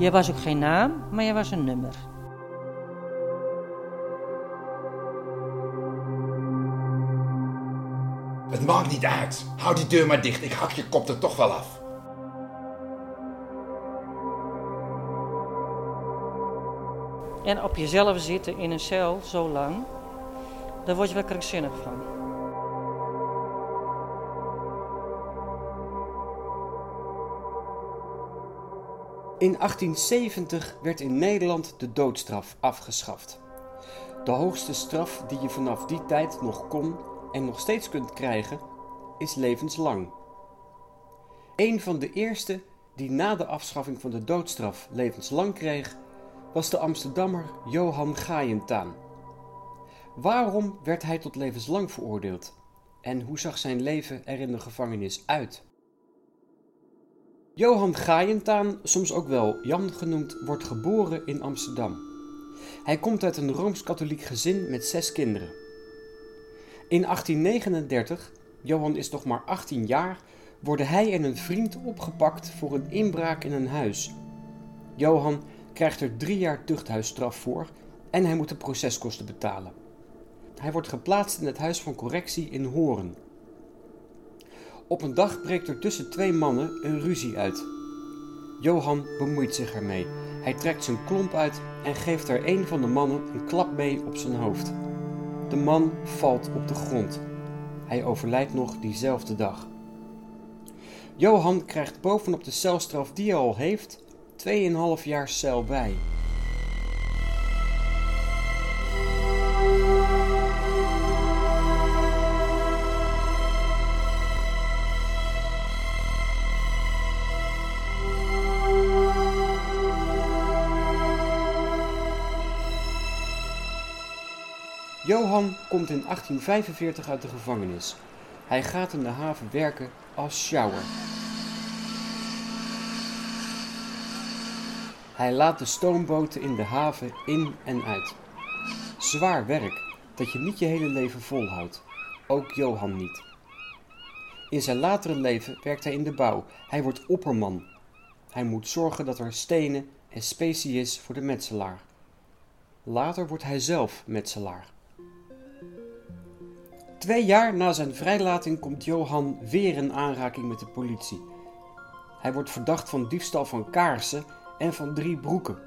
Je was ook geen naam, maar je was een nummer. Het maakt niet uit. Hou die deur maar dicht. Ik hak je kop er toch wel af. En op jezelf zitten in een cel zo lang, daar word je wel krankzinnig van. In 1870 werd in Nederland de doodstraf afgeschaft. De hoogste straf die je vanaf die tijd nog kon en nog steeds kunt krijgen, is levenslang. Een van de eerste die na de afschaffing van de doodstraf levenslang kreeg, was de Amsterdammer Johan Gaaientaan. Waarom werd hij tot levenslang veroordeeld? En hoe zag zijn leven er in de gevangenis uit? Johan Gaaientaan, soms ook wel Jan genoemd, wordt geboren in Amsterdam. Hij komt uit een rooms-katholiek gezin met zes kinderen. In 1839, Johan is nog maar 18 jaar, worden hij en een vriend opgepakt voor een inbraak in een huis. Johan krijgt er drie jaar tuchthuisstraf voor en hij moet de proceskosten betalen. Hij wordt geplaatst in het Huis van Correctie in Horen. Op een dag breekt er tussen twee mannen een ruzie uit. Johan bemoeit zich ermee. Hij trekt zijn klomp uit en geeft er een van de mannen een klap mee op zijn hoofd. De man valt op de grond. Hij overlijdt nog diezelfde dag. Johan krijgt bovenop de celstraf die hij al heeft 2,5 jaar cel bij. Komt in 1845 uit de gevangenis. Hij gaat in de haven werken als sjouwer. Hij laat de stoomboten in de haven in en uit. Zwaar werk dat je niet je hele leven volhoudt. Ook Johan niet. In zijn latere leven werkt hij in de bouw. Hij wordt opperman. Hij moet zorgen dat er stenen en specie is voor de metselaar. Later wordt hij zelf metselaar. Twee jaar na zijn vrijlating komt Johan weer in aanraking met de politie. Hij wordt verdacht van diefstal van kaarsen en van drie broeken.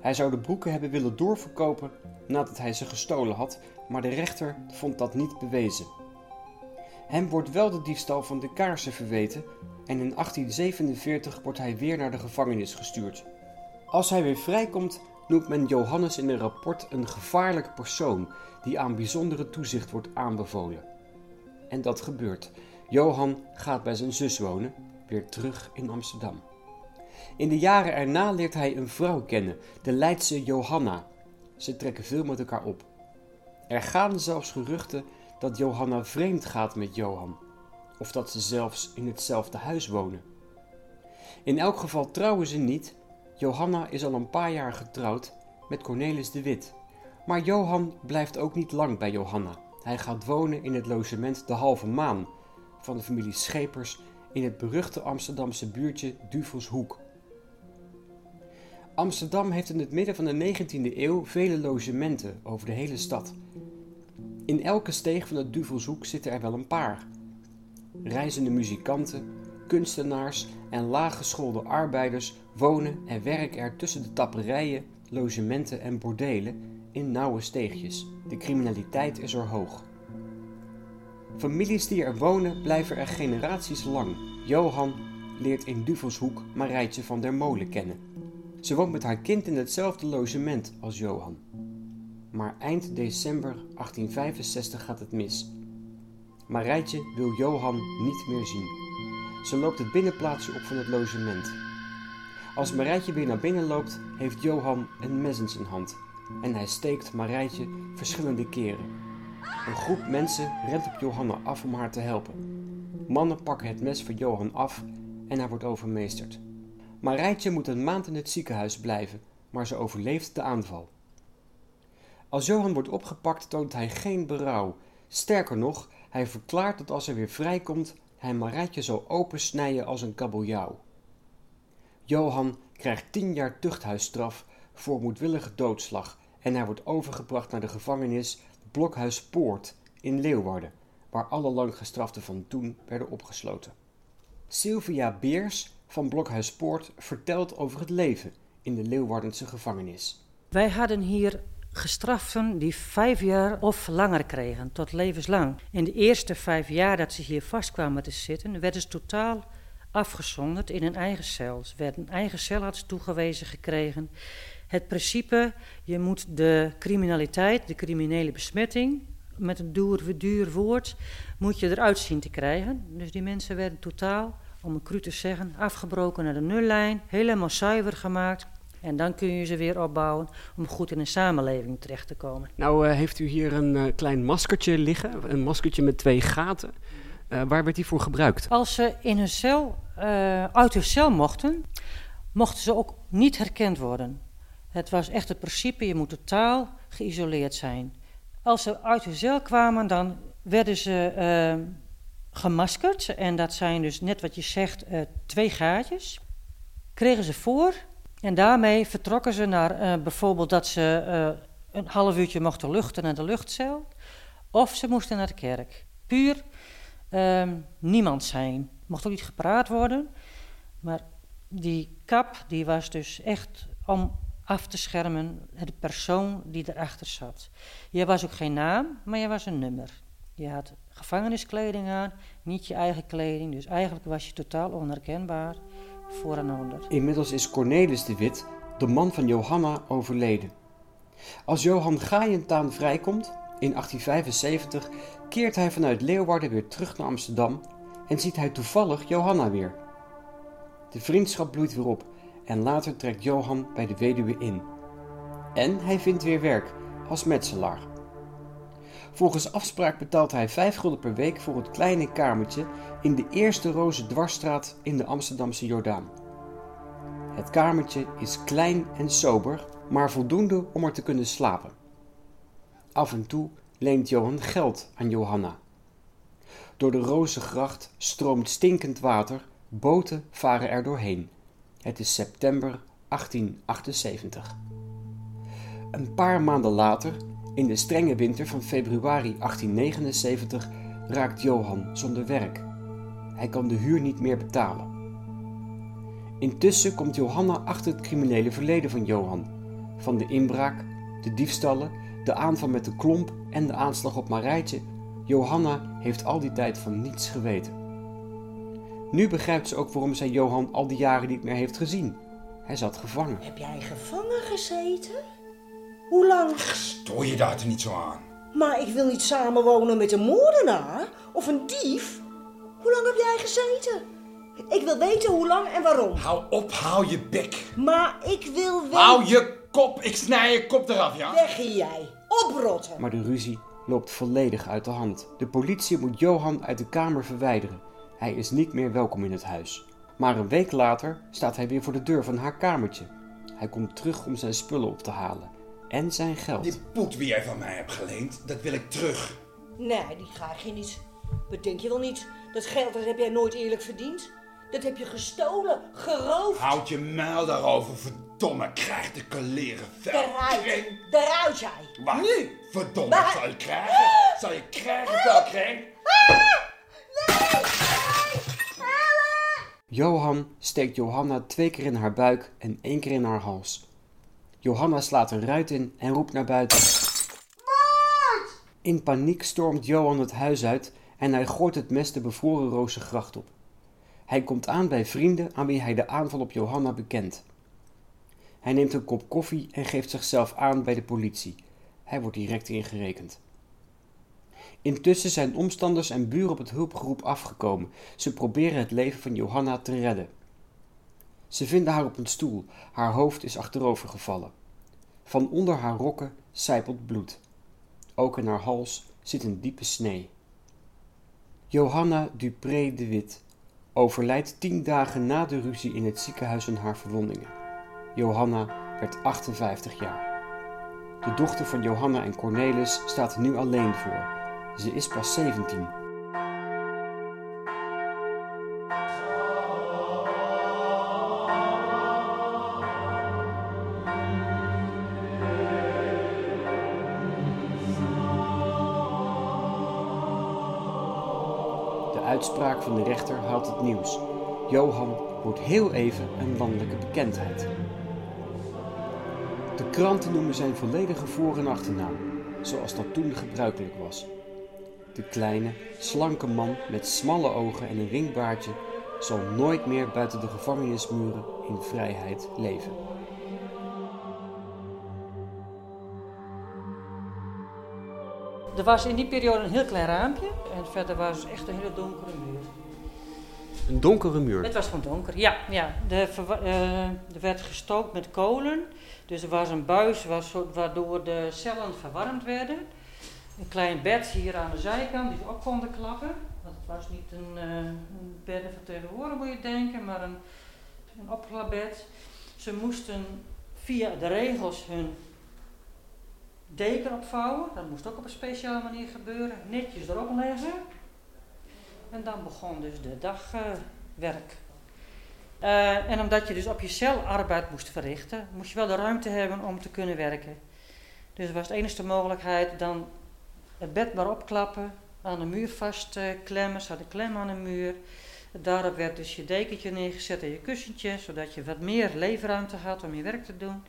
Hij zou de broeken hebben willen doorverkopen nadat hij ze gestolen had, maar de rechter vond dat niet bewezen. Hem wordt wel de diefstal van de kaarsen verweten en in 1847 wordt hij weer naar de gevangenis gestuurd. Als hij weer vrijkomt, noemt men Johannes in een rapport een gevaarlijke persoon die aan bijzondere toezicht wordt aanbevolen. En dat gebeurt. Johan gaat bij zijn zus wonen, weer terug in Amsterdam. In de jaren erna leert hij een vrouw kennen, de Leidse Johanna. Ze trekken veel met elkaar op. Er gaan zelfs geruchten dat Johanna vreemd gaat met Johan, of dat ze zelfs in hetzelfde huis wonen. In elk geval trouwen ze niet. Johanna is al een paar jaar getrouwd met Cornelis de Wit. Maar Johan blijft ook niet lang bij Johanna. Hij gaat wonen in het logement De Halve Maan van de familie Schepers in het beruchte Amsterdamse buurtje Duvelshoek. Amsterdam heeft in het midden van de 19e eeuw vele logementen over de hele stad. In elke steeg van het Duvelshoek zitten er wel een paar. Reizende muzikanten, kunstenaars en laaggeschoolde arbeiders wonen en werken er tussen de tapperijen, logementen en bordelen in nauwe steegjes. De criminaliteit is er hoog. Families die er wonen blijven er generaties lang. Johan leert in Duvelshoek Marijtje van der Molen kennen. Ze woont met haar kind in hetzelfde logement als Johan. Maar eind december 1865 gaat het mis. Marijtje wil Johan niet meer zien. Ze loopt het binnenplaatsje op van het logement. Als Marijtje weer naar binnen loopt, heeft Johan een mes in zijn hand en hij steekt Marijtje verschillende keren. Een groep mensen rent op Johanna af om haar te helpen. Mannen pakken het mes van Johan af en hij wordt overmeesterd. Marijtje moet een maand in het ziekenhuis blijven, maar ze overleeft de aanval. Als Johan wordt opgepakt, toont hij geen berouw. Sterker nog, hij verklaart dat als hij weer vrijkomt, hij Marijtje zal opensnijden als een kabeljauw. Johan krijgt tien jaar tuchthuisstraf voor moedwillige doodslag en hij wordt overgebracht naar de gevangenis Blokhuis Poort in Leeuwarden, waar alle langgestraften van toen werden opgesloten. Sylvia Beers van Blokhuis Poort vertelt over het leven in de Leeuwardense gevangenis. Wij hadden hier gestraften die vijf jaar of langer kregen, tot levenslang. In de eerste vijf jaar dat ze hier vastkwamen te zitten, werden ze totaal afgezonderd in een eigen cel. Ze werden een eigen celarts toegewezen gekregen. Het principe, je moet de criminaliteit, de criminele besmetting, met een duur, duur woord, moet je eruit zien te krijgen. Dus die mensen werden totaal, om een cru te zeggen, afgebroken naar de nullijn, helemaal zuiver gemaakt. En dan kun je ze weer opbouwen om goed in een samenleving terecht te komen. Nou uh, heeft u hier een uh, klein maskertje liggen, een maskertje met twee gaten. Uh, waar werd die voor gebruikt? Als ze in hun cel, uit hun cel mochten, mochten ze ook niet herkend worden. Het was echt het principe, je moet totaal geïsoleerd zijn. Als ze uit hun cel kwamen, dan werden ze gemaskerd. En dat zijn dus net wat je zegt, twee gaatjes. Kregen ze voor en daarmee vertrokken ze naar uh, bijvoorbeeld dat ze uh, een half uurtje mochten luchten naar de luchtcel. Of ze moesten naar de kerk. Puur uh, niemand zijn. Mocht ook niet gepraat worden. Maar die kap die was dus echt om af te schermen de persoon die erachter zat. Je was ook geen naam, maar je was een nummer. Je had gevangeniskleding aan, niet je eigen kleding. Dus eigenlijk was je totaal onherkenbaar Inmiddels is Cornelis de Wit, de man van Johanna, overleden. Als Johan Gaaientaan vrijkomt, in 1875, keert hij vanuit Leeuwarden weer terug naar Amsterdam en ziet hij toevallig Johanna weer. De vriendschap bloeit weer op en later trekt Johan bij de weduwe in. En hij vindt weer werk als metselaar. Volgens afspraak betaalt hij 5 gulden per week voor het kleine kamertje in de eerste roze dwarsstraat in de Amsterdamse Jordaan. Het kamertje is klein en sober, maar voldoende om er te kunnen slapen. Af en toe leent Johan geld aan Johanna. Door de Rozengracht stroomt stinkend water, boten varen er doorheen. Het is september 1878. Een paar maanden later in de strenge winter van februari 1879 raakt Johan zonder werk. Hij kan de huur niet meer betalen. Intussen komt Johanna achter het criminele verleden van Johan. Van de inbraak, de diefstallen, de aanval met de klomp en de aanslag op Marijtje. Johanna heeft al die tijd van niets geweten. Nu begrijpt ze ook waarom zij Johan al die jaren niet meer heeft gezien. Hij zat gevangen. Heb jij gevangen gezeten? Hoe lang? Stoor je daar toch niet zo aan? Maar ik wil niet samenwonen met een moordenaar of een dief. Hoe lang heb jij gezeten? Ik wil weten hoe lang en waarom. Hou op, hou je bek. Maar ik wil weten... Hou je kop, ik snij je kop eraf, ja? Weg hier jij, oprotten. Maar de ruzie loopt volledig uit de hand. De politie moet Johan uit de kamer verwijderen. Hij is niet meer welkom in het huis. Maar een week later staat hij weer voor de deur van haar kamertje. Hij komt terug om zijn spullen op te halen en zijn geld. Die poet wie jij van mij hebt geleend, dat wil ik terug. Nee, die krijg je niet. Dat denk je wel niet. Dat geld dat heb jij nooit eerlijk verdiend. Dat heb je gestolen, geroofd. Houd je muil daarover, verdomme. Krijg de kaleren vel. Eruit, eruit jij. Wat? Nu. Verdomme, Waar? zal je krijgen? Zal je krijgen, velkring? Johan steekt Johanna twee keer in haar buik en één keer in haar hals. Johanna slaat een ruit in en roept naar buiten. In paniek stormt Johan het huis uit en hij gooit het mes de bevroren rozengracht op. Hij komt aan bij vrienden aan wie hij de aanval op Johanna bekent. Hij neemt een kop koffie en geeft zichzelf aan bij de politie. Hij wordt direct ingerekend. Intussen zijn omstanders en buren op het hulpgeroep afgekomen. Ze proberen het leven van Johanna te redden. Ze vinden haar op een stoel. Haar hoofd is achterover gevallen. Van onder haar rokken sijpelt bloed. Ook in haar hals zit een diepe snee. Johanna Dupré de Wit overlijdt tien dagen na de ruzie in het ziekenhuis aan haar verwondingen. Johanna werd 58 jaar. De dochter van Johanna en Cornelis staat nu alleen voor. Ze is pas 17. De uitspraak van de rechter haalt het nieuws. Johan wordt heel even een landelijke bekendheid. De kranten noemen zijn volledige voor- en achternaam, zoals dat toen gebruikelijk was. De kleine, slanke man met smalle ogen en een ringbaardje zal nooit meer buiten de gevangenismuren in vrijheid leven. Er was in die periode een heel klein raampje en verder was het echt een hele donkere muur. Een donkere muur. Het was gewoon donker, ja. ja. De eh, er werd gestookt met kolen, dus er was een buis was, waardoor de cellen verwarmd werden. Een klein bed hier aan de zijkant, die ze ook konden klappen. Want het was niet een, een bed van tegenwoordig moet je denken, maar een, een opklapbed. Ze moesten via de regels hun deken opvouwen. Dat moest ook op een speciale manier gebeuren. Netjes erop leggen. En dan begon dus de dagwerk. Eh, en omdat je dus op je cel arbeid moest verrichten, moest je wel de ruimte hebben om te kunnen werken. Dus was de enige mogelijkheid dan het bed maar opklappen, aan de muur vastklemmen, zat een klem aan de muur. Daarop werd dus je dekentje neergezet en je kussentje, zodat je wat meer leefruimte had om je werk te doen.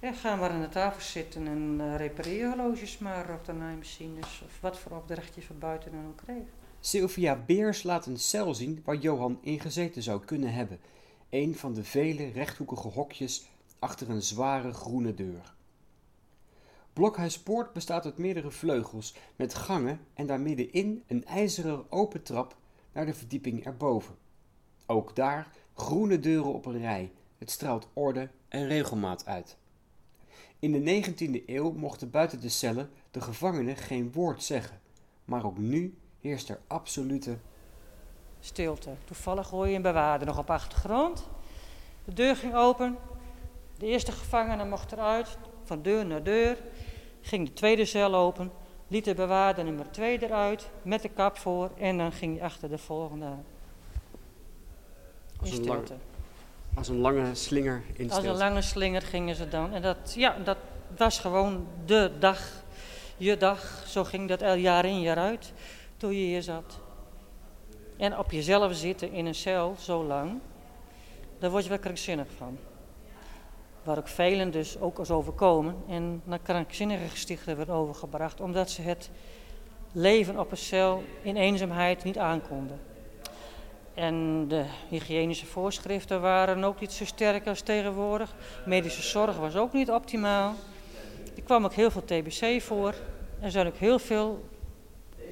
En ga maar aan de tafel zitten en uh, repareer horloges maar of de naaimachines of wat voor opdracht je van buiten dan ook kreeg. Sylvia Beers laat een cel zien waar Johan in gezeten zou kunnen hebben. Een van de vele rechthoekige hokjes achter een zware groene deur. Blokhuispoort bestaat uit meerdere vleugels met gangen en daar middenin een ijzeren open trap naar de verdieping erboven. Ook daar groene deuren op een rij. Het straalt orde en regelmaat uit. In de 19e eeuw mochten buiten de cellen de gevangenen geen woord zeggen, maar ook nu heerst er absolute Stilte. Toevallig hoor je een bewaarder nog op achtergrond. De deur ging open. De eerste gevangene mocht eruit, van deur naar deur. Ging de tweede cel open. Liet de bewaarder nummer twee eruit, met de kap voor. En dan ging hij achter de volgende. In Als een lang- stilte. Als een lange slinger in Als een lange slinger gingen ze dan. En dat, ja, dat was gewoon de dag, je dag. Zo ging dat el jaar in jaar uit, toen je hier zat. En op jezelf zitten in een cel zo lang, daar word je wel krankzinnig van. Waar ook velen dus ook als overkomen en naar krankzinnige gestichten werden overgebracht, omdat ze het leven op een cel in eenzaamheid niet aankonden. En de hygiënische voorschriften waren ook niet zo sterk als tegenwoordig. Medische zorg was ook niet optimaal. Er kwam ook heel veel TBC voor. Er zijn ook heel veel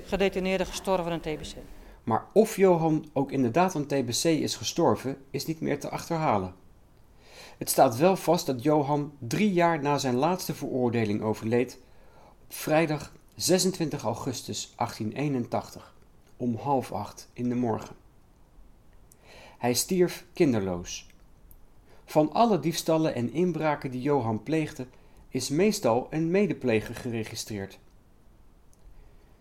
gedetineerden gestorven aan TBC. Maar of Johan ook inderdaad aan TBC is gestorven, is niet meer te achterhalen. Het staat wel vast dat Johan drie jaar na zijn laatste veroordeling overleed op vrijdag 26 augustus 1881 om half acht in de morgen. Hij stierf kinderloos. Van alle diefstallen en inbraken die Johan pleegde, is meestal een medepleger geregistreerd.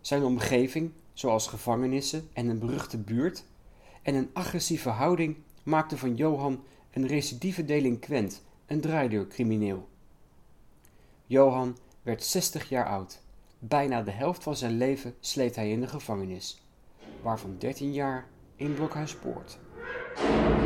Zijn omgeving, zoals gevangenissen en een beruchte buurt, en een agressieve houding maakten van Johan een recidieve delinquent, een draaideurcrimineel. Johan werd 60 jaar oud. Bijna de helft van zijn leven sleet hij in de gevangenis, waarvan 13 jaar in Blokhuispoort. Thank you.